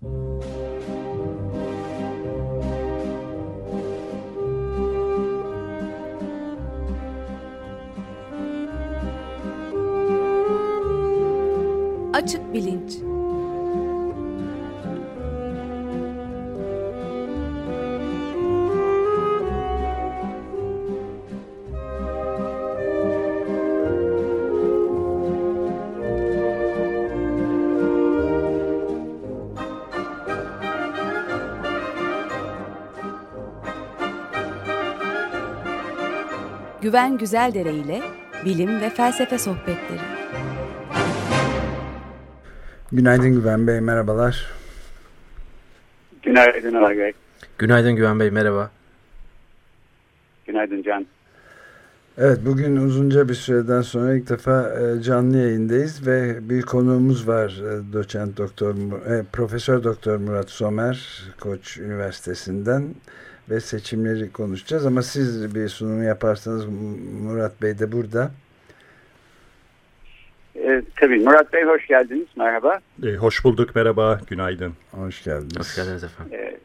Açık Bilinç Güven Güzeldere ile bilim ve felsefe sohbetleri. Günaydın Güven Bey, merhabalar. Günaydın Agay. Günaydın Güven Bey, merhaba. Günaydın Can. Evet, bugün uzunca bir süreden sonra ilk defa e, canlı yayındayız ve bir konuğumuz var. E, doçent doktor, e, Profesör Doktor Murat Somer, Koç Üniversitesi'nden ve seçimleri konuşacağız. Ama siz bir sunum yaparsanız Murat Bey de burada. Ee, tabii Murat Bey hoş geldiniz. Merhaba. E, hoş bulduk. Merhaba. Günaydın. Hoş geldiniz. Hoş geldiniz efendim. Ee,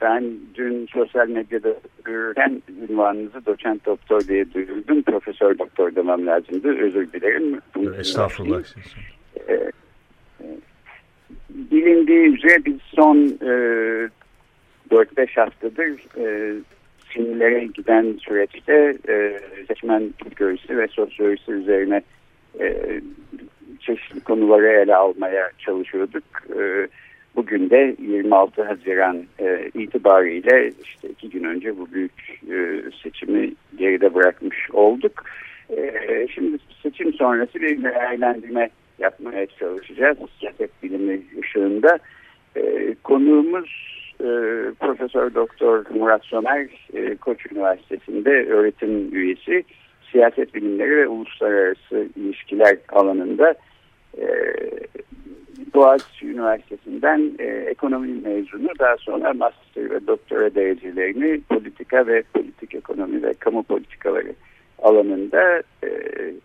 ben dün sosyal medyada görürken ünvanınızı doçent doktor diye duyurdum. Profesör doktor demem lazımdı. Özür dilerim. Bunu Estağfurullah. Ee, e, bilindiği üzere biz son e, 4-5 haftadır e, sinirlere giden süreçte e, seçmen psikolojisi ve sosyolojisi üzerine e, çeşitli konuları ele almaya çalışıyorduk. E, bugün de 26 Haziran e, itibariyle işte iki gün önce bu büyük e, seçimi geride bırakmış olduk. E, şimdi seçim sonrası bir değerlendirme yapmaya çalışacağız. Siyaset bilimi ışığında. E, konuğumuz e, Profesör Doktor Murat Somer e, Koç Üniversitesi'nde öğretim üyesi siyaset bilimleri ve uluslararası ilişkiler alanında e, Boğaziçi Üniversitesi'nden e, ekonomi mezunu daha sonra master ve doktora derecelerini politika ve politik ekonomi ve kamu politikaları alanında e,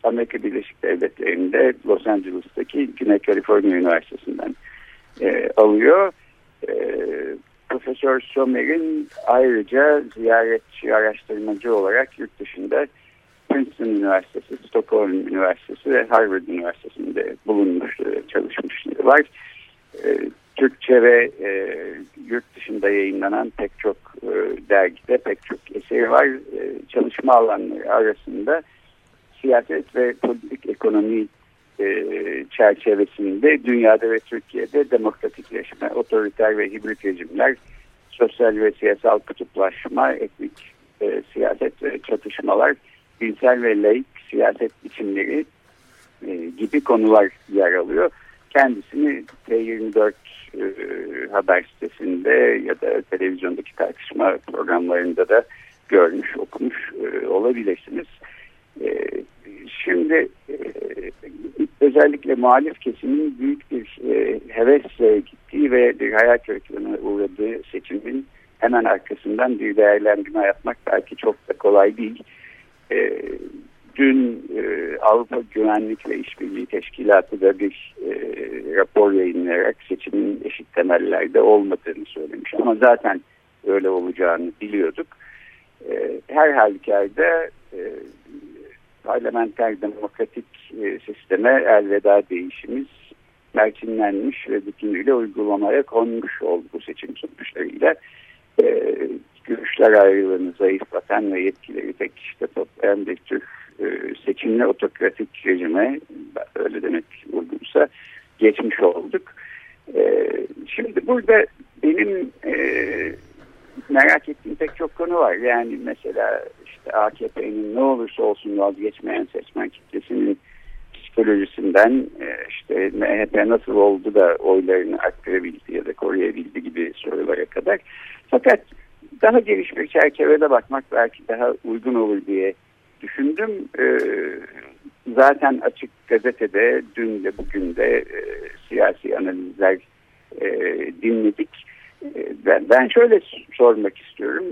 Amerika Birleşik Devletleri'nde Los Angeles'taki Güney Kaliforniya Üniversitesi'nden alıyor. E, Profesör Somer'in ayrıca ziyaretçi araştırmacı olarak yurt dışında Princeton Üniversitesi, Stockholm Üniversitesi ve Harvard Üniversitesi'nde bulunmuş, e, çalışmışları var. E, Türkçe ve e, yurt dışında yayınlanan pek çok dergide pek çok eseri var. Çalışma alanları arasında siyaset ve politik ekonomi e, çerçevesinde dünyada ve Türkiye'de demokratikleşme, otoriter ve hibrit rejimler, sosyal ve siyasal kutuplaşma, etnik e, siyaset ve çatışmalar, dinsel ve laik siyaset biçimleri e, gibi konular yer alıyor. Kendisini T24 e, haber sitesinde ya da televizyondaki tartışma programlarında da görmüş, okumuş e, olabilirsiniz. E, şimdi özellikle muhalif kesimin büyük bir e, hevesle gittiği ve bir hayal kırıklığına uğradığı seçimin hemen arkasından bir değerlendirme yapmak belki çok da kolay değil. E, dün e, Avrupa Güvenlik ve İşbirliği Teşkilatı da bir e, rapor yayınlayarak seçimin eşit temellerde olmadığını söylemiş. Ama zaten öyle olacağını biliyorduk. E, her halükarda e, parlamenter demokratik e, sisteme elveda değişimiz merkinlenmiş ve bütünüyle uygulamaya konmuş oldu bu seçim sonuçlarıyla. E, görüşler ayrılığını zayıflatan ve yetkileri tek kişide toplayan bir tür e, seçimli otokratik rejime öyle demek uygunsa geçmiş olduk. E, şimdi burada benim e, merak ettiğim pek çok konu var. Yani mesela işte AKP'nin ne olursa olsun vazgeçmeyen seçmen kitlesinin psikolojisinden işte MHP nasıl oldu da oylarını arttırabildi ya da koruyabildi gibi sorulara kadar. Fakat daha geniş bir çerçevede bakmak belki daha uygun olur diye düşündüm. Zaten açık gazetede dün de bugün de siyasi analizler dinledik ben, şöyle sormak istiyorum.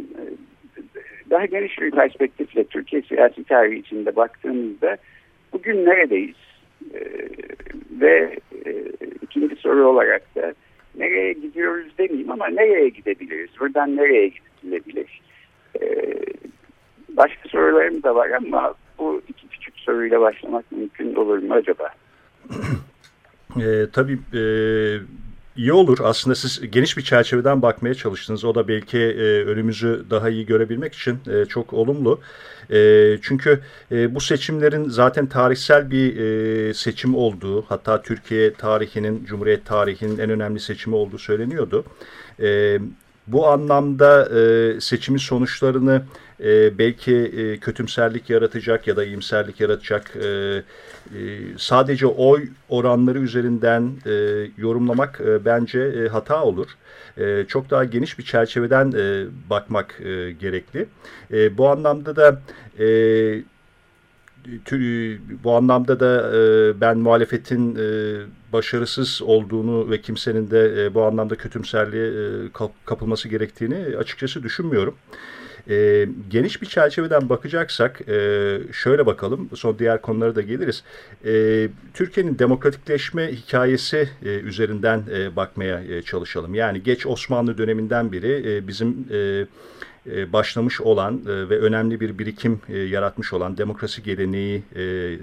Daha geniş bir perspektifle Türkiye siyasi tarihi içinde baktığımızda bugün neredeyiz? Ee, ve e, ikinci soru olarak da ama nereye gidebiliriz? Buradan nereye gidilebilir? E, başka sorularım da var ama bu iki küçük soruyla başlamak mümkün olur mu acaba? E, tabii e, iyi olur. Aslında siz geniş bir çerçeveden bakmaya çalıştınız. O da belki e, önümüzü daha iyi görebilmek için e, çok olumlu. E, çünkü e, bu seçimlerin zaten tarihsel bir e, seçim olduğu, hatta Türkiye tarihinin, Cumhuriyet tarihinin en önemli seçimi olduğu söyleniyordu. E, bu anlamda e, seçimin sonuçlarını e, belki e, kötümserlik yaratacak ya da iyimserlik yaratacak e, e, sadece oy oranları üzerinden e, yorumlamak e, bence e, hata olur. E, çok daha geniş bir çerçeveden e, bakmak e, gerekli. E, bu anlamda da e, bu anlamda da e, ben muhalefetin e, başarısız olduğunu ve kimsenin de e, bu anlamda kötümserliğe e, kapılması gerektiğini açıkçası düşünmüyorum. E, geniş bir çerçeveden bakacaksak e, şöyle bakalım son diğer konulara da geliriz. E, Türkiye'nin demokratikleşme hikayesi e, üzerinden e, bakmaya e, çalışalım. Yani geç Osmanlı döneminden beri e, bizim... E, e, başlamış olan e, ve önemli bir birikim e, yaratmış olan, demokrasi geleneği,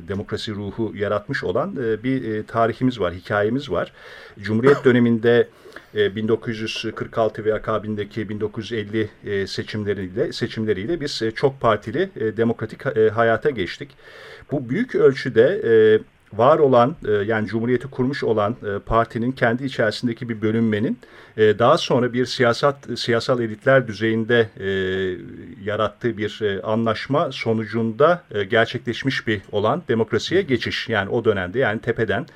demokrasi ruhu yaratmış olan bir tarihimiz var, hikayemiz var. Cumhuriyet döneminde 1946 ve akabindeki 1950 seçimleriyle seçimleriyle biz çok partili demokratik hayata geçtik. Bu büyük ölçüde var olan e, yani Cumhuriyeti kurmuş olan e, partinin kendi içerisindeki bir bölünmenin e, daha sonra bir siyasat siyasal elitler düzeyinde yarattığı bir anlaşma sonucunda gerçekleşmiş bir olan demokrasiye geçiş. Yani o dönemde yani tepeden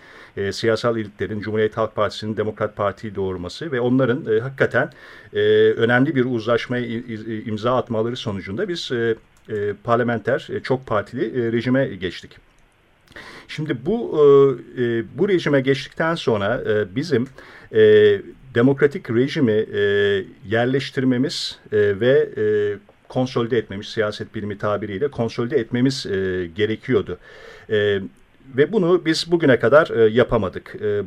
siyasal elitlerin Cumhuriyet Halk Partisi'nin Demokrat Parti'yi doğurması ve onların hakikaten önemli bir uzlaşmaya imza atmaları sonucunda biz parlamenter çok partili rejime geçtik. Şimdi bu e, e, bu rejime geçtikten sonra e, bizim e, demokratik rejimi e, yerleştirmemiz e, ve e, konsolide etmemiz, siyaset bilimi tabiriyle konsolide etmemiz e, gerekiyordu. E, ve bunu biz bugüne kadar e, yapamadık. E,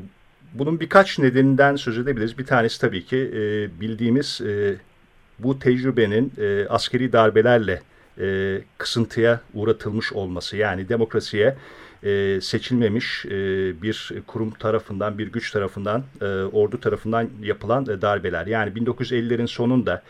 bunun birkaç nedeninden söz edebiliriz. Bir tanesi tabii ki e, bildiğimiz e, bu tecrübenin e, askeri darbelerle e, kısıntıya uğratılmış olması. Yani demokrasiye e, seçilmemiş e, bir kurum tarafından, bir güç tarafından, e, ordu tarafından yapılan e, darbeler. Yani 1950'lerin sonunda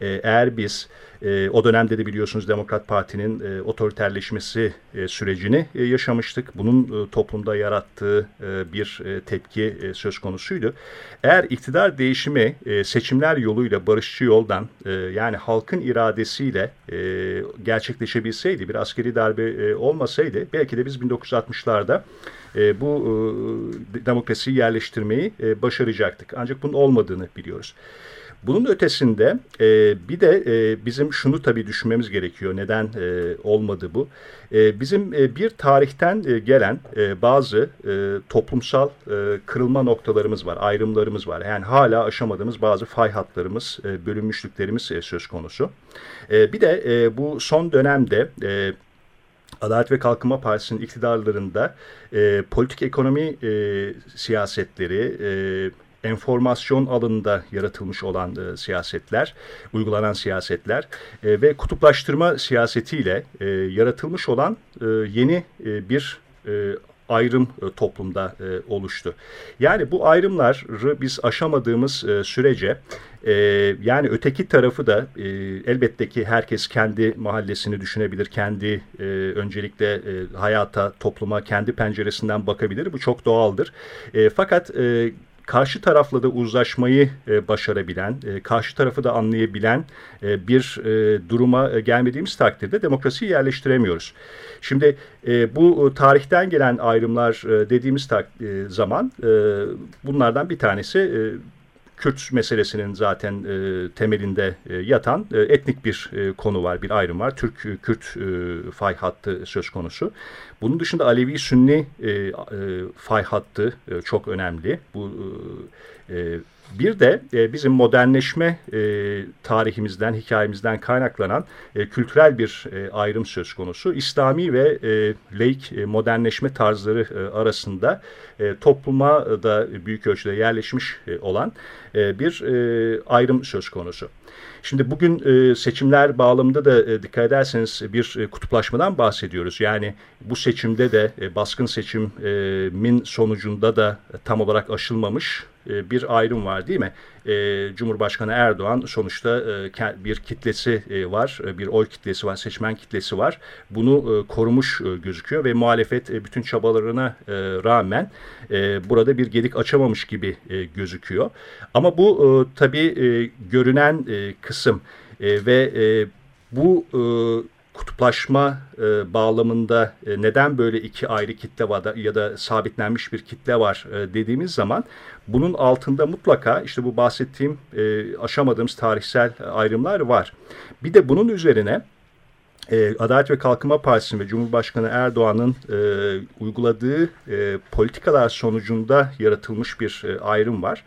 e, eğer biz e, o dönemde de biliyorsunuz Demokrat Parti'nin e, otoriterleşmesi e, sürecini e, yaşamıştık. Bunun e, toplumda yarattığı e, bir e, tepki e, söz konusuydu. Eğer iktidar değişimi e, seçimler yoluyla barışçı yoldan e, yani halkın iradesiyle e, gerçekleşebilseydi bir askeri darbe e, olmasaydı belki de biz 1960'larda e, bu e, demokrasiyi yerleştirmeyi e, başaracaktık. Ancak bunun olmadığını biliyoruz. Bunun ötesinde e, bir de e, bizim şunu tabii düşünmemiz gerekiyor. Neden e, olmadı bu? E, bizim e, bir tarihten e, gelen e, bazı e, toplumsal e, kırılma noktalarımız var, ayrımlarımız var. Yani hala aşamadığımız bazı fay hatlarımız, e, bölünmüşlüklerimiz e, söz konusu. E, bir de e, bu son dönemde... E, Adalet ve Kalkınma Partisi'nin iktidarlarında e, politik ekonomi e, siyasetleri, e, enformasyon alanında yaratılmış olan e, siyasetler, uygulanan siyasetler e, ve kutuplaştırma siyasetiyle e, yaratılmış olan e, yeni e, bir e, ayrım e, toplumda e, oluştu. Yani bu ayrımları biz aşamadığımız e, sürece yani öteki tarafı da e, elbette ki herkes kendi mahallesini düşünebilir, kendi e, öncelikle hayata, topluma kendi penceresinden bakabilir. Bu çok doğaldır. Fakat karşı tarafla da uzlaşmayı e, başarabilen, e, karşı tarafı da anlayabilen e, bir e, duruma e, gelmediğimiz takdirde demokrasiyi yerleştiremiyoruz. Şimdi e, bu tarihten gelen ayrımlar e, dediğimiz tak, e, zaman e, bunlardan bir tanesi e, Kürt meselesinin zaten e, temelinde e, yatan e, etnik bir e, konu var, bir ayrım var. Türk-Kürt e, fay hattı söz konusu. Bunun dışında Alevi-Sünni e, e, fay hattı e, çok önemli. Bu e, bir de e, bizim modernleşme e, tarihimizden, hikayemizden kaynaklanan e, kültürel bir e, ayrım söz konusu. İslami ve e, laik e, modernleşme tarzları e, arasında e, topluma da büyük ölçüde yerleşmiş e, olan e, bir e, ayrım söz konusu. Şimdi bugün e, seçimler bağlamında da e, dikkat ederseniz bir e, kutuplaşmadan bahsediyoruz. Yani bu seçimde de e, baskın seçimin sonucunda da tam olarak aşılmamış e, bir ayrım var değil mi? E, Cumhurbaşkanı Erdoğan sonuçta e, bir kitlesi var, bir oy kitlesi var, seçmen kitlesi var. Bunu korumuş gözüküyor ve muhalefet bütün çabalarına rağmen burada bir gedik açamamış gibi gözüküyor. Ama bu tabii görünen kısım ve bu kutuplaşma e, bağlamında e, neden böyle iki ayrı kitle var da, ya da sabitlenmiş bir kitle var e, dediğimiz zaman bunun altında mutlaka işte bu bahsettiğim e, aşamadığımız tarihsel ayrımlar var. Bir de bunun üzerine e, Adalet ve Kalkınma Partisi ve Cumhurbaşkanı Erdoğan'ın e, uyguladığı e, politikalar sonucunda yaratılmış bir e, ayrım var.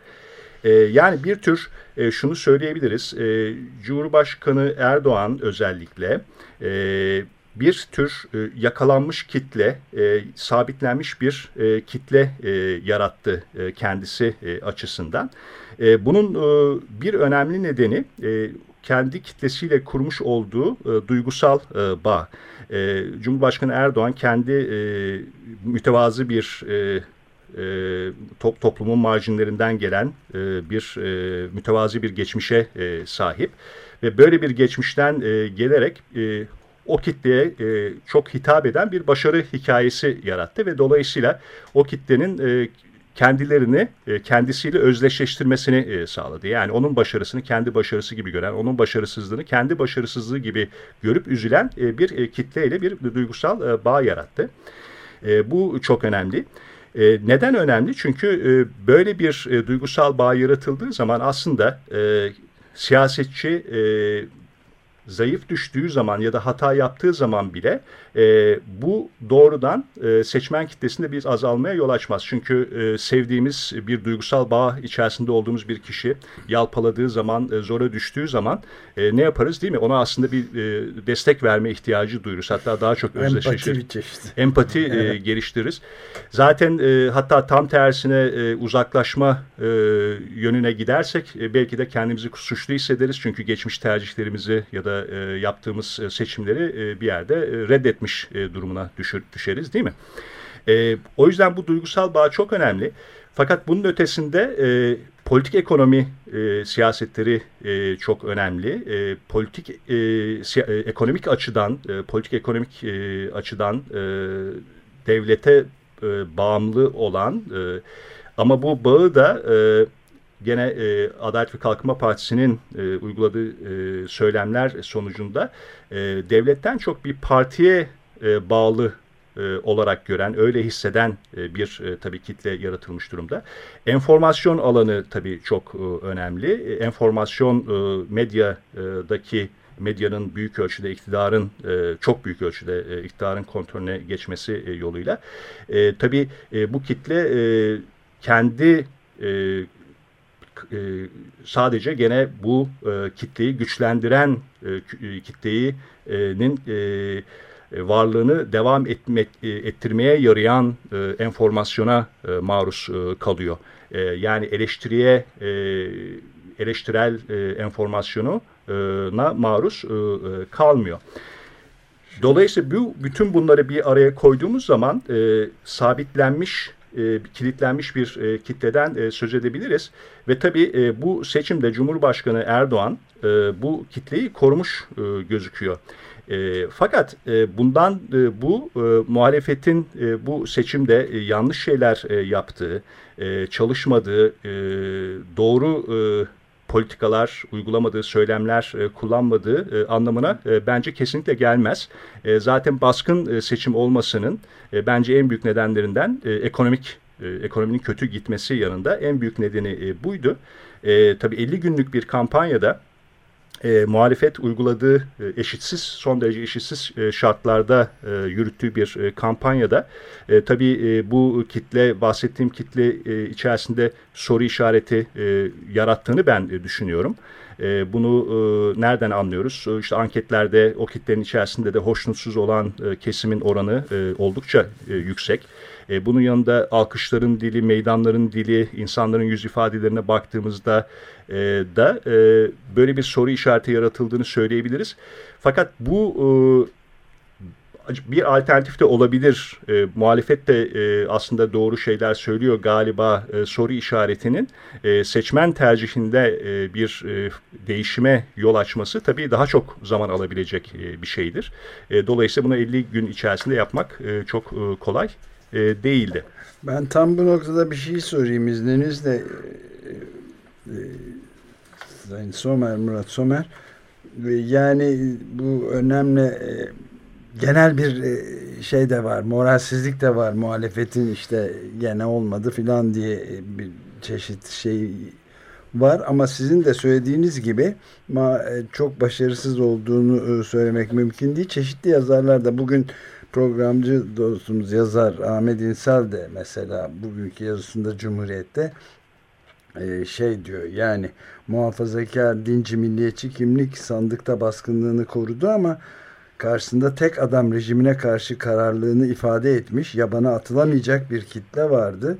E, yani bir tür e, şunu söyleyebiliriz. E, Cumhurbaşkanı Erdoğan özellikle e, bir tür e, yakalanmış kitle, e, sabitlenmiş bir e, kitle e, yarattı e, kendisi e, açısından. E, bunun e, bir önemli nedeni e, kendi kitlesiyle kurmuş olduğu e, duygusal e, bağ. E, Cumhurbaşkanı Erdoğan kendi e, mütevazı bir e, e, top, toplumun marjinlerinden gelen e, bir e, mütevazi bir geçmişe e, sahip ve böyle bir geçmişten e, gelerek e, o kitleye e, çok hitap eden bir başarı hikayesi yarattı ve dolayısıyla o kitlenin e, kendilerini e, kendisiyle özdeşleştirmesini e, sağladı. Yani onun başarısını kendi başarısı gibi gören, onun başarısızlığını kendi başarısızlığı gibi görüp üzülen e, bir e, kitleyle bir duygusal e, bağ yarattı. E, bu çok önemli. E, neden önemli? Çünkü e, böyle bir e, duygusal bağ yaratıldığı zaman aslında e, siyasetçi e, zayıf düştüğü zaman ya da hata yaptığı zaman bile e, bu doğrudan e, seçmen kitlesinde bir azalmaya yol açmaz. Çünkü e, sevdiğimiz bir duygusal bağ içerisinde olduğumuz bir kişi yalpaladığı zaman, e, zora düştüğü zaman e, ne yaparız değil mi? Ona aslında bir e, destek verme ihtiyacı duyuruz. Hatta daha çok özdeşleşir. Empati çeşit. Empati e, geliştiririz. Zaten e, hatta tam tersine e, uzaklaşma e, yönüne gidersek e, belki de kendimizi suçlu hissederiz. Çünkü geçmiş tercihlerimizi ya da e, yaptığımız e, seçimleri e, bir yerde e, reddetmiş e, durumuna düşür, düşeriz değil mi? E, o yüzden bu duygusal bağ çok önemli. Fakat bunun ötesinde e, politik ekonomi e, siyasetleri e, çok önemli. E, politik e, e, ekonomik açıdan, e, politik ekonomik e, açıdan e, devlete e, bağımlı olan e, ama bu bağı da e, gene e, Adalet ve Kalkınma Partisi'nin e, uyguladığı e, söylemler sonucunda e, devletten çok bir partiye e, bağlı e, olarak gören, öyle hisseden e, bir e, tabii kitle yaratılmış durumda. Enformasyon alanı tabii çok e, önemli. E, enformasyon e, medyadaki medyanın büyük ölçüde iktidarın e, çok büyük ölçüde e, iktidarın kontrolüne geçmesi e, yoluyla. E, tabii e, bu kitle e, kendi e, e, sadece gene bu e, kitleyi güçlendiren e, e kitleyi'nin e, e, varlığını devam etmek, e, ettirmeye yarayan e, enformasyona e, maruz e, kalıyor. E, yani eleştiriye e, eleştirel e, enformasyona maruz e, e, kalmıyor. Dolayısıyla bu, bütün bunları bir araya koyduğumuz zaman e, sabitlenmiş e, kilitlenmiş bir e, kitleden e, söz edebiliriz. Ve tabii e, bu seçimde Cumhurbaşkanı Erdoğan e, bu kitleyi korumuş e, gözüküyor. E, fakat e, bundan e, bu e, muhalefetin e, bu seçimde e, yanlış şeyler e, yaptığı, e, çalışmadığı, e, doğru e, politikalar, uygulamadığı söylemler e, kullanmadığı e, anlamına e, bence kesinlikle gelmez. E, zaten baskın e, seçim olmasının e, bence en büyük nedenlerinden e, ekonomik e, ekonominin kötü gitmesi yanında en büyük nedeni e, buydu. E, tabii 50 günlük bir kampanyada e, muhalefet uyguladığı e, eşitsiz, son derece eşitsiz e, şartlarda e, yürüttüğü bir e, kampanyada e, tabii e, bu kitle, bahsettiğim kitle e, içerisinde soru işareti e, yarattığını ben e, düşünüyorum. E, bunu e, nereden anlıyoruz? E, işte anketlerde o kitlenin içerisinde de hoşnutsuz olan e, kesimin oranı e, oldukça e, yüksek. E, bunun yanında alkışların dili, meydanların dili, insanların yüz ifadelerine baktığımızda e, da e, böyle bir soru işareti yaratıldığını söyleyebiliriz. Fakat bu e, bir alternatif de olabilir. E, muhalefet de e, aslında doğru şeyler söylüyor galiba e, soru işaretinin e, seçmen tercihinde e, bir e, değişime yol açması tabii daha çok zaman alabilecek e, bir şeydir. E, dolayısıyla bunu 50 gün içerisinde yapmak e, çok e, kolay e, değildi. Ben tam bu noktada bir şey sorayım izninizle. E, e, Sayın Somer, Murat Somer. Yani bu önemli e, genel bir e, şey de var, moralsizlik de var. Muhalefetin işte gene olmadı filan diye e, bir çeşit şey var ama sizin de söylediğiniz gibi çok başarısız olduğunu söylemek mümkün değil. Çeşitli yazarlar da bugün programcı dostumuz yazar Ahmet İnsel de mesela bugünkü yazısında Cumhuriyet'te şey diyor yani muhafazakar dinci milliyetçi kimlik sandıkta baskınlığını korudu ama karşısında tek adam rejimine karşı kararlılığını ifade etmiş, yabana atılamayacak bir kitle vardı.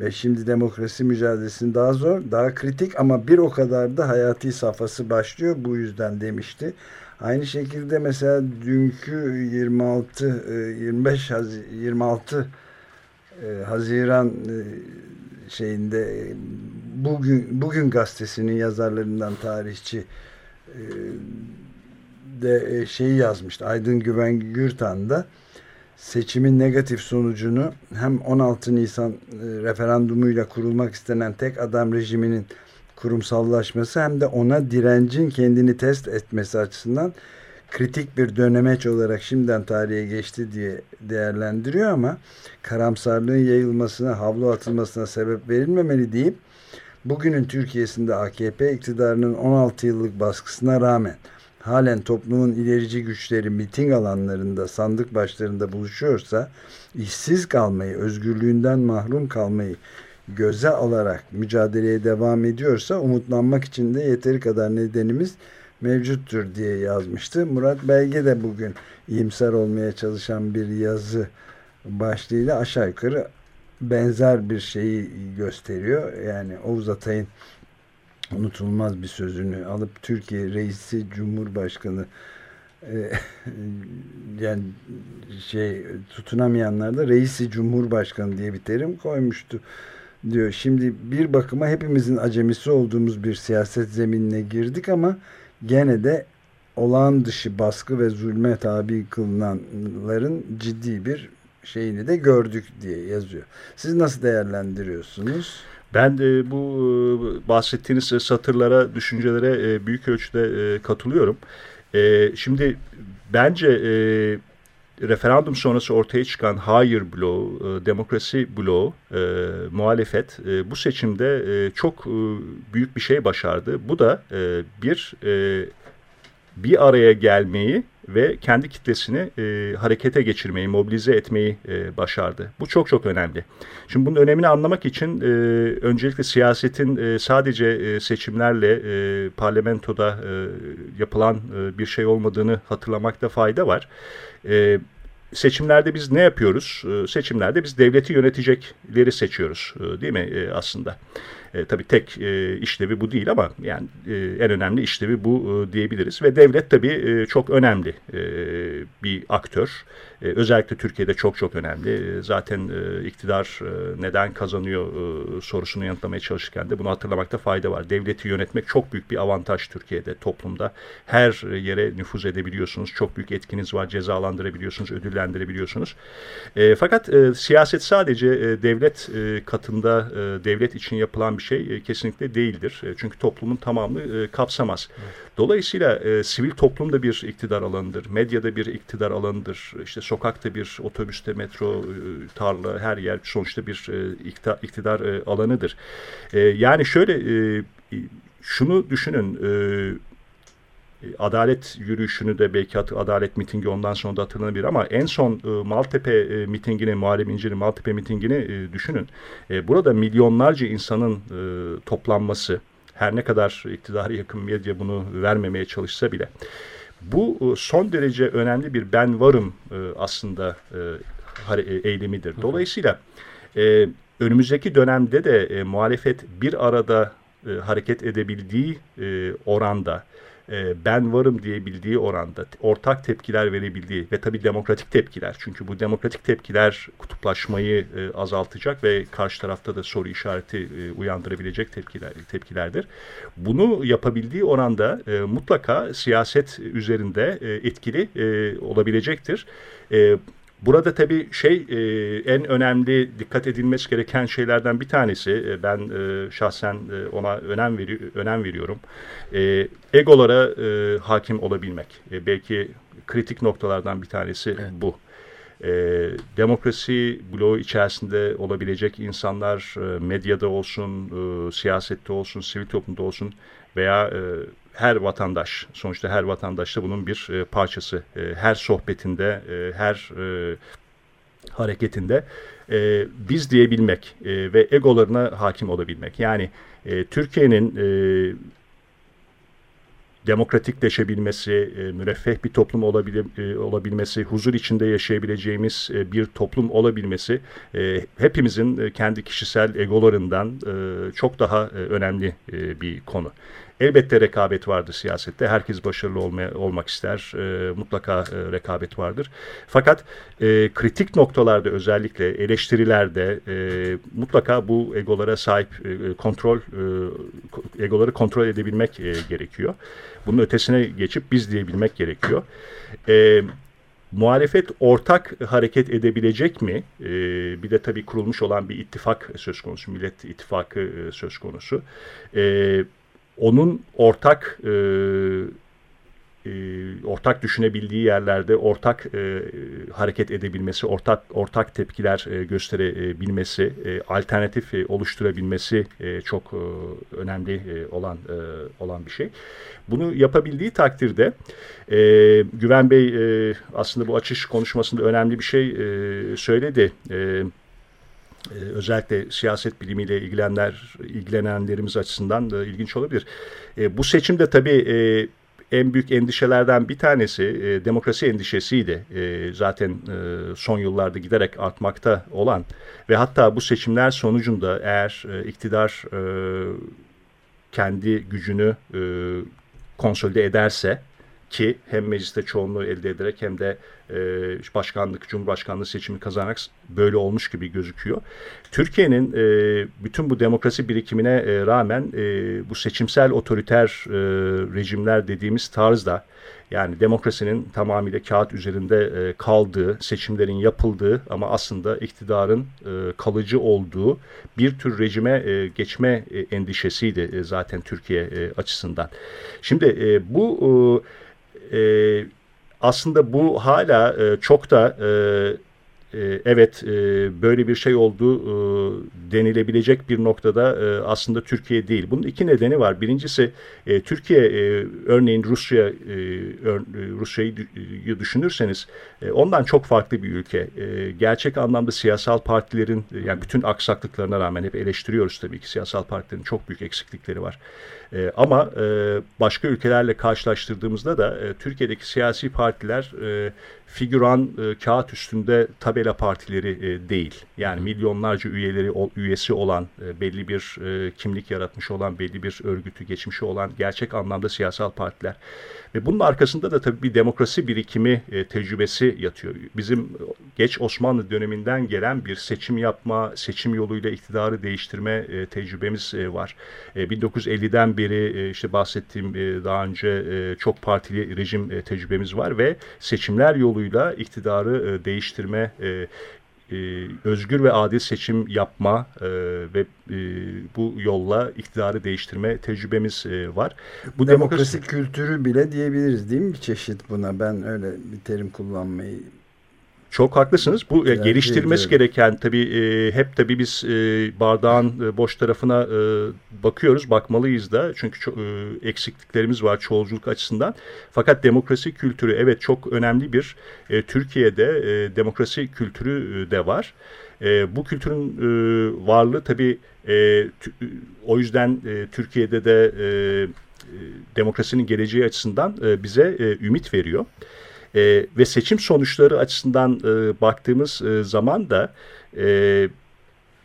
Ve şimdi demokrasi mücadelesinin daha zor, daha kritik ama bir o kadar da hayati safhası başlıyor. Bu yüzden demişti. Aynı şekilde mesela dünkü 26 25 26 Haziran e, şeyinde bugün bugün gazetesinin yazarlarından tarihçi e, de e, şeyi yazmıştı. Aydın Güven Gürtan da seçimin negatif sonucunu hem 16 Nisan e, referandumuyla kurulmak istenen tek adam rejiminin kurumsallaşması hem de ona direncin kendini test etmesi açısından kritik bir dönemeç olarak şimdiden tarihe geçti diye değerlendiriyor ama karamsarlığın yayılmasına, havlu atılmasına sebep verilmemeli deyip bugünün Türkiye'sinde AKP iktidarının 16 yıllık baskısına rağmen halen toplumun ilerici güçleri miting alanlarında, sandık başlarında buluşuyorsa, işsiz kalmayı, özgürlüğünden mahrum kalmayı göze alarak mücadeleye devam ediyorsa umutlanmak için de yeteri kadar nedenimiz mevcuttur diye yazmıştı. Murat Belge de bugün iyimser olmaya çalışan bir yazı başlığıyla aşağı yukarı benzer bir şeyi gösteriyor. Yani Oğuz Atay'ın unutulmaz bir sözünü alıp Türkiye reisi Cumhurbaşkanı e, yani şey tutunamayanlar da reisi Cumhurbaşkanı diye bir terim koymuştu diyor. Şimdi bir bakıma hepimizin acemisi olduğumuz bir siyaset zeminine girdik ama gene de olağan dışı baskı ve zulme tabi kılınanların ciddi bir şeyini de gördük diye yazıyor. Siz nasıl değerlendiriyorsunuz? Ben de bu e, bahsettiğiniz satırlara, düşüncelere e, büyük ölçüde e, katılıyorum. Şimdi bence referandum sonrası ortaya çıkan hayır bloğu, demokrasi bloğu, muhalefet bu seçimde çok büyük bir şey başardı. Bu da bir bir araya gelmeyi ve kendi kitlesini e, harekete geçirmeyi, mobilize etmeyi e, başardı. Bu çok çok önemli. Şimdi bunun önemini anlamak için e, öncelikle siyasetin e, sadece e, seçimlerle e, parlamentoda e, yapılan e, bir şey olmadığını hatırlamakta fayda var. E, seçimlerde biz ne yapıyoruz? E, seçimlerde biz devleti yönetecekleri seçiyoruz e, değil mi e, aslında? E, tabii tek e, işlevi bu değil ama yani e, en önemli işlevi bu e, diyebiliriz. Ve devlet tabii e, çok önemli e, bir aktör. E, özellikle Türkiye'de çok çok önemli. E, zaten e, iktidar e, neden kazanıyor e, sorusunu yanıtlamaya çalışırken de bunu hatırlamakta fayda var. Devleti yönetmek çok büyük bir avantaj Türkiye'de, toplumda. Her yere nüfuz edebiliyorsunuz. Çok büyük etkiniz var. Cezalandırabiliyorsunuz, ödüllendirebiliyorsunuz. E, fakat e, siyaset sadece e, devlet e, katında, e, devlet için yapılan bir şey e, kesinlikle değildir. E, çünkü toplumun tamamını e, kapsamaz. Dolayısıyla sivil toplum da bir iktidar alanıdır. Medyada bir iktidar alanıdır. İşte sokakta bir otobüste, metro, tarla, her yer sonuçta bir iktidar, iktidar alanıdır. Yani şöyle şunu düşünün. E, adalet yürüyüşünü de belki adalet mitingi ondan sonra da hatırlanabilir ama en son e, Maltepe e, mitingini, Muharrem İnce'nin Maltepe mitingini e, düşünün. E, burada milyonlarca insanın e, toplanması, her ne kadar iktidara yakın medya bunu vermemeye çalışsa bile bu e, son derece önemli bir ben varım e, aslında eylemidir. Dolayısıyla önümüzdeki dönemde de muhalefet bir arada hareket edebildiği oranda e, ben varım diyebildiği oranda ortak tepkiler verebildiği ve tabii demokratik tepkiler çünkü bu demokratik tepkiler kutuplaşmayı e, azaltacak ve karşı tarafta da soru işareti e, uyandırabilecek tepkiler tepkilerdir. Bunu yapabildiği oranda mutlaka siyaset üzerinde etkili olabilecektir. E, Burada tabii şey e, en önemli dikkat edilmesi gereken şeylerden bir tanesi e, ben e, şahsen e, ona önem veri, önem veriyorum. E, egolara e, hakim olabilmek. E, belki kritik noktalardan bir tanesi evet. bu. E, demokrasi bloğu içerisinde olabilecek insanlar e, medyada olsun, e, siyasette olsun, sivil toplumda olsun veya e, her vatandaş, sonuçta her vatandaş da bunun bir e, parçası. E, her sohbetinde, e, her e, hareketinde e, biz diyebilmek e, ve egolarına hakim olabilmek. Yani e, Türkiye'nin e, demokratikleşebilmesi, e, müreffeh bir toplum olabil, e, olabilmesi, huzur içinde yaşayabileceğimiz e, bir toplum olabilmesi e, hepimizin e, kendi kişisel egolarından e, çok daha e, önemli e, bir konu. Elbette rekabet vardır siyasette. Herkes başarılı olmaya, olmak ister. E, mutlaka e, rekabet vardır. Fakat e, kritik noktalarda özellikle eleştirilerde e, mutlaka bu egolara sahip e, kontrol e, egoları kontrol edebilmek e, gerekiyor. Bunun ötesine geçip biz diyebilmek gerekiyor. E, muhalefet ortak hareket edebilecek mi? Ee, bir de tabii kurulmuş olan bir ittifak söz konusu, Millet İttifakı e, söz konusu. Ee, onun ortak e, e, ortak düşünebildiği yerlerde ortak e, hareket edebilmesi, ortak ortak tepkiler e, gösterebilmesi, e, alternatif e, oluşturabilmesi e, çok e, önemli e, olan e, olan bir şey. Bunu yapabildiği takdirde e, Güven Bey e, aslında bu açış konuşmasında önemli bir şey e, söyledi. E, özellikle siyaset bilimiyle ilgilenenler, ilgilenenlerimiz açısından da ilginç olabilir. E, bu seçimde tabii e, en büyük endişelerden bir tanesi e, demokrasi endişesiydi. E, zaten e, son yıllarda giderek artmakta olan ve hatta bu seçimler sonucunda eğer e, iktidar e, kendi gücünü e, konsolide ederse ki hem mecliste çoğunluğu elde ederek hem de başkanlık, cumhurbaşkanlığı seçimi kazanarak böyle olmuş gibi gözüküyor. Türkiye'nin e, bütün bu demokrasi birikimine e, rağmen e, bu seçimsel otoriter e, rejimler dediğimiz tarzda yani demokrasinin tamamıyla kağıt üzerinde e, kaldığı, seçimlerin yapıldığı ama aslında iktidarın e, kalıcı olduğu bir tür rejime e, geçme e, endişesiydi e, zaten Türkiye e, açısından. Şimdi e, bu e, aslında bu hala e, çok da e, evet e, böyle bir şey oldu e, denilebilecek bir noktada e, aslında Türkiye değil. Bunun iki nedeni var. Birincisi Türkiye örneğin Rusya Rusya'yı düşünürseniz ondan çok farklı bir ülke. Gerçek anlamda siyasal partilerin yani bütün aksaklıklarına rağmen hep eleştiriyoruz tabii ki siyasal partilerin çok büyük eksiklikleri var. Ama başka ülkelerle karşılaştırdığımızda da Türkiye'deki siyasi partiler figüran e, kağıt üstünde tabela partileri e, değil. Yani milyonlarca üyeleri o, üyesi olan, e, belli bir e, kimlik yaratmış olan, belli bir örgütü geçmişi olan gerçek anlamda siyasal partiler. Ve bunun arkasında da tabii bir demokrasi birikimi e, tecrübesi yatıyor. Bizim geç Osmanlı döneminden gelen bir seçim yapma, seçim yoluyla iktidarı değiştirme e, tecrübemiz e, var. E, 1950'den beri e, işte bahsettiğim e, daha önce e, çok partili rejim e, tecrübemiz var ve seçimler yoluyla iktidarı e, değiştirme e, e, özgür ve adil seçim yapma e, ve e, bu yolla iktidarı değiştirme tecrübemiz e, var. Bu demokrasi, demokrasi kültürü bile diyebiliriz değil mi bir çeşit buna? Ben öyle bir terim kullanmayı Çok haklısınız. Bu e, geliştirilmesi gereken tabii e, hep tabii biz e, bardağın e, boş tarafına e, bakıyoruz, bakmalıyız da. Çünkü çok, e, eksikliklerimiz var çoğulculuk açısından. Fakat demokrasi kültürü evet çok önemli bir e, Türkiye'de e, demokrasi kültürü e, de var. E, bu kültürün e, varlığı tabii e, o yüzden e, Türkiye'de de e, demokrasinin geleceği açısından e, bize e, ümit veriyor. E, ve seçim sonuçları açısından e, baktığımız e, zaman da e,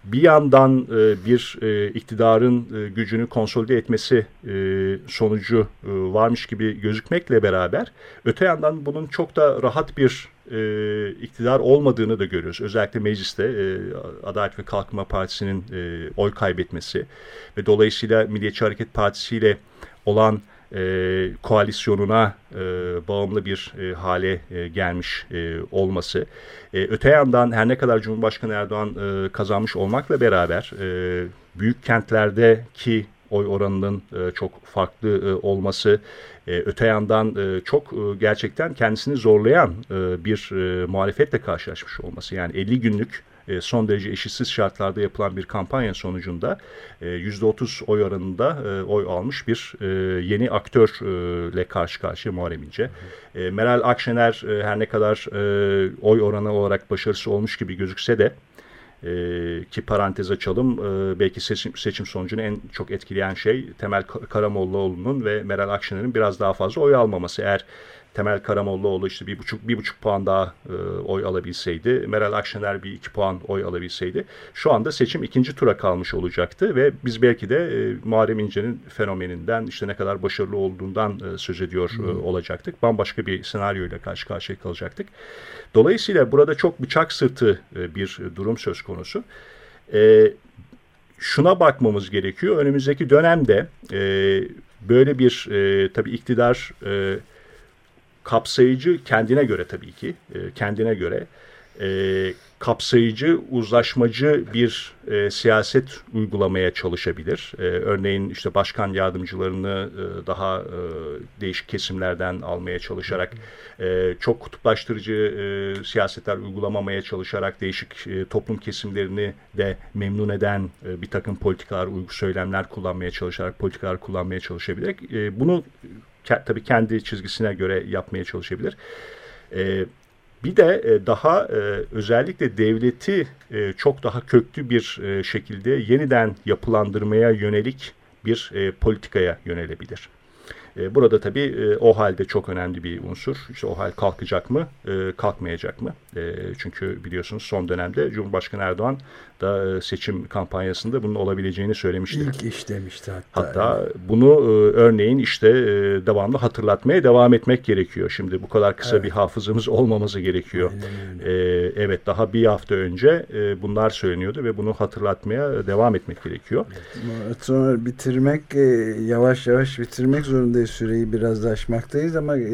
bir yandan e, bir e, iktidarın e, gücünü konsolide etmesi e, sonucu e, varmış gibi gözükmekle beraber öte yandan bunun çok da rahat bir e, iktidar olmadığını da görüyoruz. Özellikle mecliste e, Adalet ve Kalkınma Partisi'nin e, oy kaybetmesi ve dolayısıyla Milliyetçi Hareket Partisi ile olan e, koalisyonuna e, bağımlı bir e, hale e, gelmiş e, olması. E, öte yandan her ne kadar Cumhurbaşkanı Erdoğan e, kazanmış olmakla beraber e, büyük kentlerdeki oy oranının e, çok farklı e, olması, e, öte yandan e, çok e, gerçekten kendisini zorlayan e, bir e, muhalefetle karşılaşmış olması. Yani 50 günlük e, son derece eşitsiz şartlarda yapılan bir kampanya sonucunda e, %30 oy oranında e, oy almış bir yeni aktörle karşı karşıya Muharrem İnce. Meral Akşener her ne kadar oy oranı olarak başarısı olmuş gibi gözükse de ki parantez açalım belki seçim, seçim sonucunu en çok etkileyen şey Temel Karamollaoğlu'nun ve Meral Akşener'in biraz daha fazla oy almaması. Eğer Temel Karamollaoğlu işte bir buçuk, bir buçuk puan daha e, oy alabilseydi, Meral Akşener bir iki puan oy alabilseydi şu anda seçim ikinci tura kalmış olacaktı ve biz belki de e, Muharrem İnce'nin fenomeninden işte ne kadar başarılı olduğundan e, söz ediyor e, olacaktık. Bambaşka bir senaryoyla karşı karşıya kalacaktık. Dolayısıyla burada çok bıçak sırtı e, bir durum söz konusu. E, şuna bakmamız gerekiyor. Önümüzdeki dönemde e, böyle bir e, tabii iktidar e, kapsayıcı kendine göre tabii ki e, kendine göre e, kapsayıcı, uzlaşmacı bir e, siyaset uygulamaya çalışabilir. E, örneğin işte başkan yardımcılarını e, daha e, değişik kesimlerden almaya çalışarak, e, çok kutuplaştırıcı e, siyasetler uygulamamaya çalışarak değişik e, toplum kesimlerini de memnun eden e, bir takım politikalar, uygu söylemler kullanmaya çalışarak politikalar kullanmaya çalışabilir. E, bunu tabii kendi çizgisine göre yapmaya çalışabilir. E, bir de e, daha e, özellikle devleti e, çok daha köklü bir şekilde yeniden yapılandırmaya yönelik bir politikaya yönelebilir. E, burada tabii e, o halde çok önemli bir unsur. İşte o hal kalkacak mı, e, kalkmayacak mı? Çünkü biliyorsunuz son dönemde Cumhurbaşkanı Erdoğan da seçim kampanyasında bunun olabileceğini söylemişti. İlk iş demişti hatta. Hatta yani. bunu örneğin işte devamlı hatırlatmaya devam etmek gerekiyor. Şimdi bu kadar kısa evet. bir hafızamız olmaması gerekiyor. Evet daha bir hafta önce bunlar söyleniyordu ve bunu hatırlatmaya devam etmek gerekiyor. Evet. Sonra bitirmek yavaş yavaş bitirmek zorundayız süreyi biraz aşmaktayız ama e,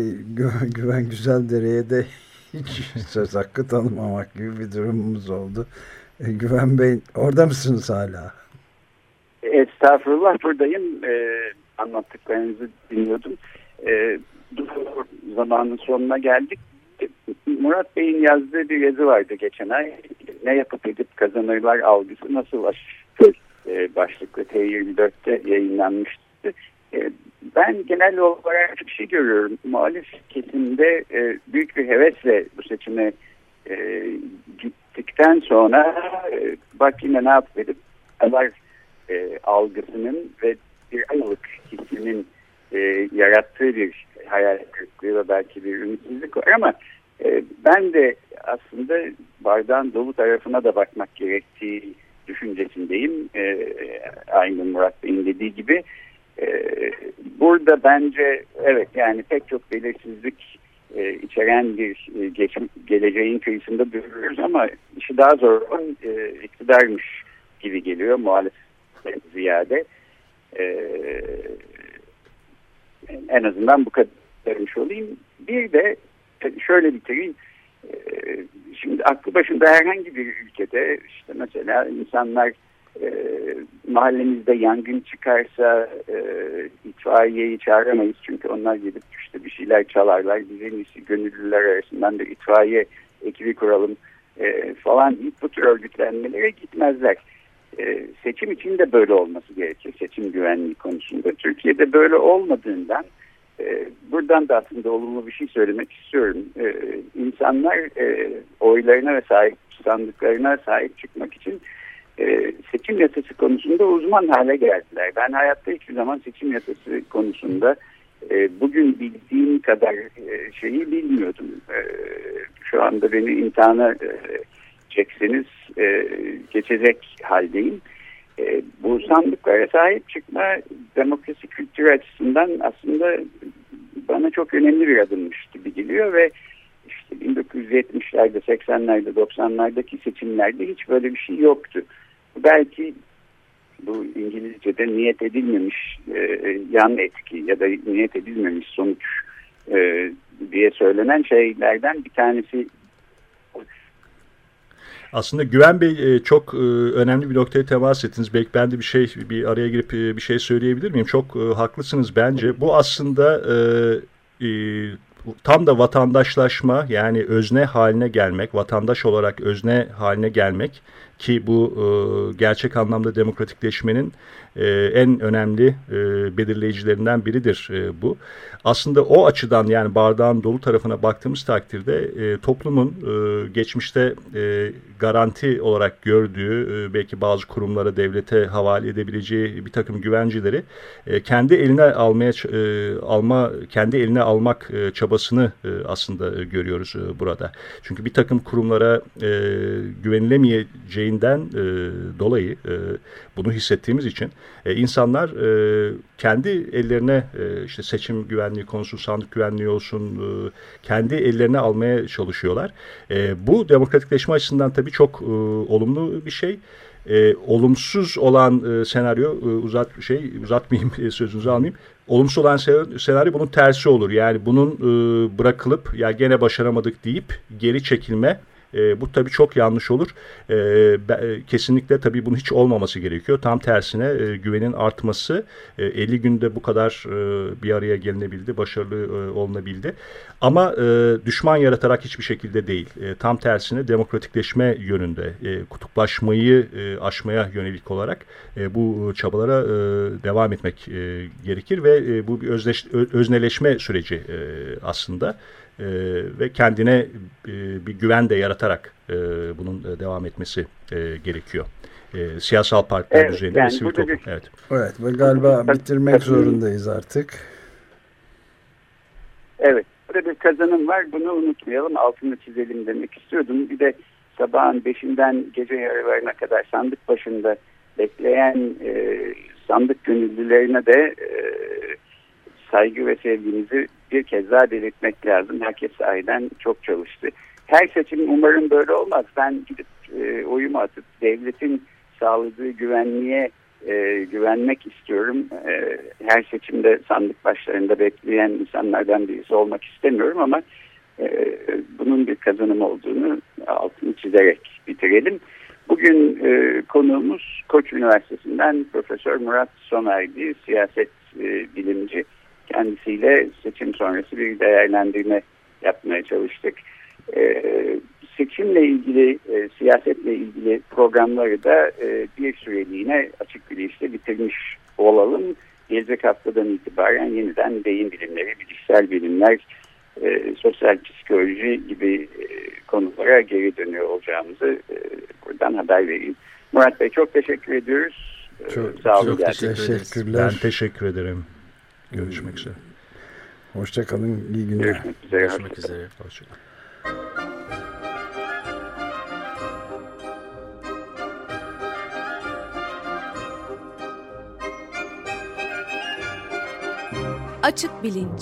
Güven Güzel Dere'ye de hiç söz hakkı tanımamak gibi bir durumumuz oldu. E, Güven Bey orada mısınız hala? Estağfurullah buradayım. Ee, anlattıklarınızı dinliyordum. Ee, zamanın sonuna geldik. Murat Bey'in yazdığı bir yazı vardı geçen ay. Ne yapıp edip kazanırlar algısı nasıl aşılır e, başlıklı T24'te yayınlanmıştı. E, ben genel olarak bir şey görüyorum. Muhalif kesimde e, büyük bir hevesle bu seçime e, gittikten sonra e, bak yine ne yapıp e, algısının ve bir ayılık hissinin e, yarattığı bir hayal kırıklığı ve belki bir ümitsizlik var ama e, ben de aslında bardağın dolu tarafına da bakmak gerektiği düşüncesindeyim. E, aynı Murat Bey'in dediği gibi ee, burada bence evet yani pek çok belirsizlik e, içeren bir e, geç, geleceğin kıyısında duruyoruz ama işi daha zor olan e, iktidarmış gibi geliyor muhalefet ziyade. E, en azından bu kadar demiş olayım. Bir de şöyle bitireyim. E, şimdi aklı başında herhangi bir ülkede işte mesela insanlar e, mahallemizde yangın çıkarsa e, itfaiyeyi çağıramayız çünkü onlar gidip işte bir şeyler çalarlar. Bizim iyisi gönüllüler arasından da itfaiye ekibi kuralım e, falan deyip bu tür örgütlenmelere gitmezler. E, seçim için de böyle olması gerekir. Seçim güvenliği konusunda. Türkiye'de böyle olmadığından e, buradan da aslında olumlu bir şey söylemek istiyorum. E, insanlar e, oylarına ve sahip sandıklarına sahip çıkmak için e, seçim yasası konusunda uzman hale geldiler. Ben hayatta hiçbir zaman seçim yasası konusunda e, bugün bildiğim kadar e, şeyi bilmiyordum. Şu anda beni imtihana e, çekseniz geçecek haldeyim. Bu sandıklara sahip çıkma demokrasi kültürü açısından aslında bana çok önemli bir adımmış gibi geliyor ve işte 1970'lerde, 80'lerde, 90'lardaki seçimlerde hiç böyle bir şey yoktu. Belki bu İngilizce'de niyet edilmemiş e, yan etki ya da niyet edilmemiş sonuç e, diye söylenen şeylerden bir tanesi aslında Güven Bey e, çok e, önemli bir noktaya temas ettiniz. Belki ben de bir şey bir araya girip e, bir şey söyleyebilir miyim? Çok haklısınız bence. Bu aslında tam da vatandaşlaşma yani özne haline gelmek, vatandaş olarak özne haline gelmek ki bu gerçek anlamda demokratikleşmenin en önemli belirleyicilerinden biridir bu aslında o açıdan yani bardağın dolu tarafına baktığımız takdirde e, toplumun e, geçmişte e, garanti olarak gördüğü e, belki bazı kurumlara devlete havale edebileceği bir takım güvencileri e, kendi eline almaya e, alma kendi eline almak e, çabasını e, aslında e, görüyoruz e, burada. Çünkü bir takım kurumlara e, güvenilemeyeceğinden e, dolayı e, bunu hissettiğimiz için e, insanlar e, kendi ellerine e, işte seçim güvenliği konusu, sandık güvenliği olsun e, kendi ellerine almaya çalışıyorlar. E, bu demokratikleşme açısından tabii çok e, olumlu bir şey. E, olumsuz olan e, senaryo e, uzat şey uzatmayayım e, sözünüzü almayayım. Olumsuz olan senaryo bunun tersi olur. Yani bunun e, bırakılıp ya gene başaramadık deyip geri çekilme e, bu tabii çok yanlış olur. E, be, kesinlikle tabii bunun hiç olmaması gerekiyor. Tam tersine e, güvenin artması e, 50 günde bu kadar e, bir araya gelinebildi, başarılı e, olunabildi. Ama e, düşman yaratarak hiçbir şekilde değil. E, tam tersine demokratikleşme yönünde, e, kutuplaşmayı e, aşmaya yönelik olarak e, bu çabalara e, devam etmek e, gerekir ve e, bu bir özleş, özneleşme süreci e, aslında e, ve kendine e, bir güven de yaratarak e, bunun e, devam etmesi e, gerekiyor. E, siyasal partiler evet, düzeyinde yani ve sivil toplum. Evet. evet ve galiba bitirmek zorundayız artık. Evet. Burada bir kazanım var. Bunu unutmayalım. Altını çizelim demek istiyordum. Bir de sabahın beşinden gece yarılarına kadar sandık başında bekleyen e, sandık gönüllülerine de e, saygı ve sevgimizi bir kez daha belirtmek lazım. Herkes sahiden çok çalıştı. Her seçim umarım böyle olmaz. Ben gidip e, oyumu atıp devletin sağladığı güvenliğe e, güvenmek istiyorum. E, her seçimde sandık başlarında bekleyen insanlardan birisi olmak istemiyorum ama e, bunun bir kazanım olduğunu altını çizerek bitirelim. Bugün e, konuğumuz Koç Üniversitesi'nden Profesör Murat Somerdi, siyaset e, bilimci kendisiyle seçim sonrası bir değerlendirme yapmaya çalıştık. E, seçimle ilgili, e, siyasetle ilgili programları da e, bir süreliğine açık bilişte bitirmiş olalım. Gelecek haftadan itibaren yeniden beyin bilimleri, bilişsel bilimler, e, sosyal psikoloji gibi e, konulara geri dönüyor olacağımızı e, buradan haber vereyim. Murat Bey çok teşekkür ediyoruz. Çok, Sağ olun. Çok teşekkürler. Ben teşekkür ederim. Görüşmek üzere. Hoşçakalın. İyi günler. Görüşmek üzere. Görüşmek üzere. Hoşçakalın. Açık Bilinç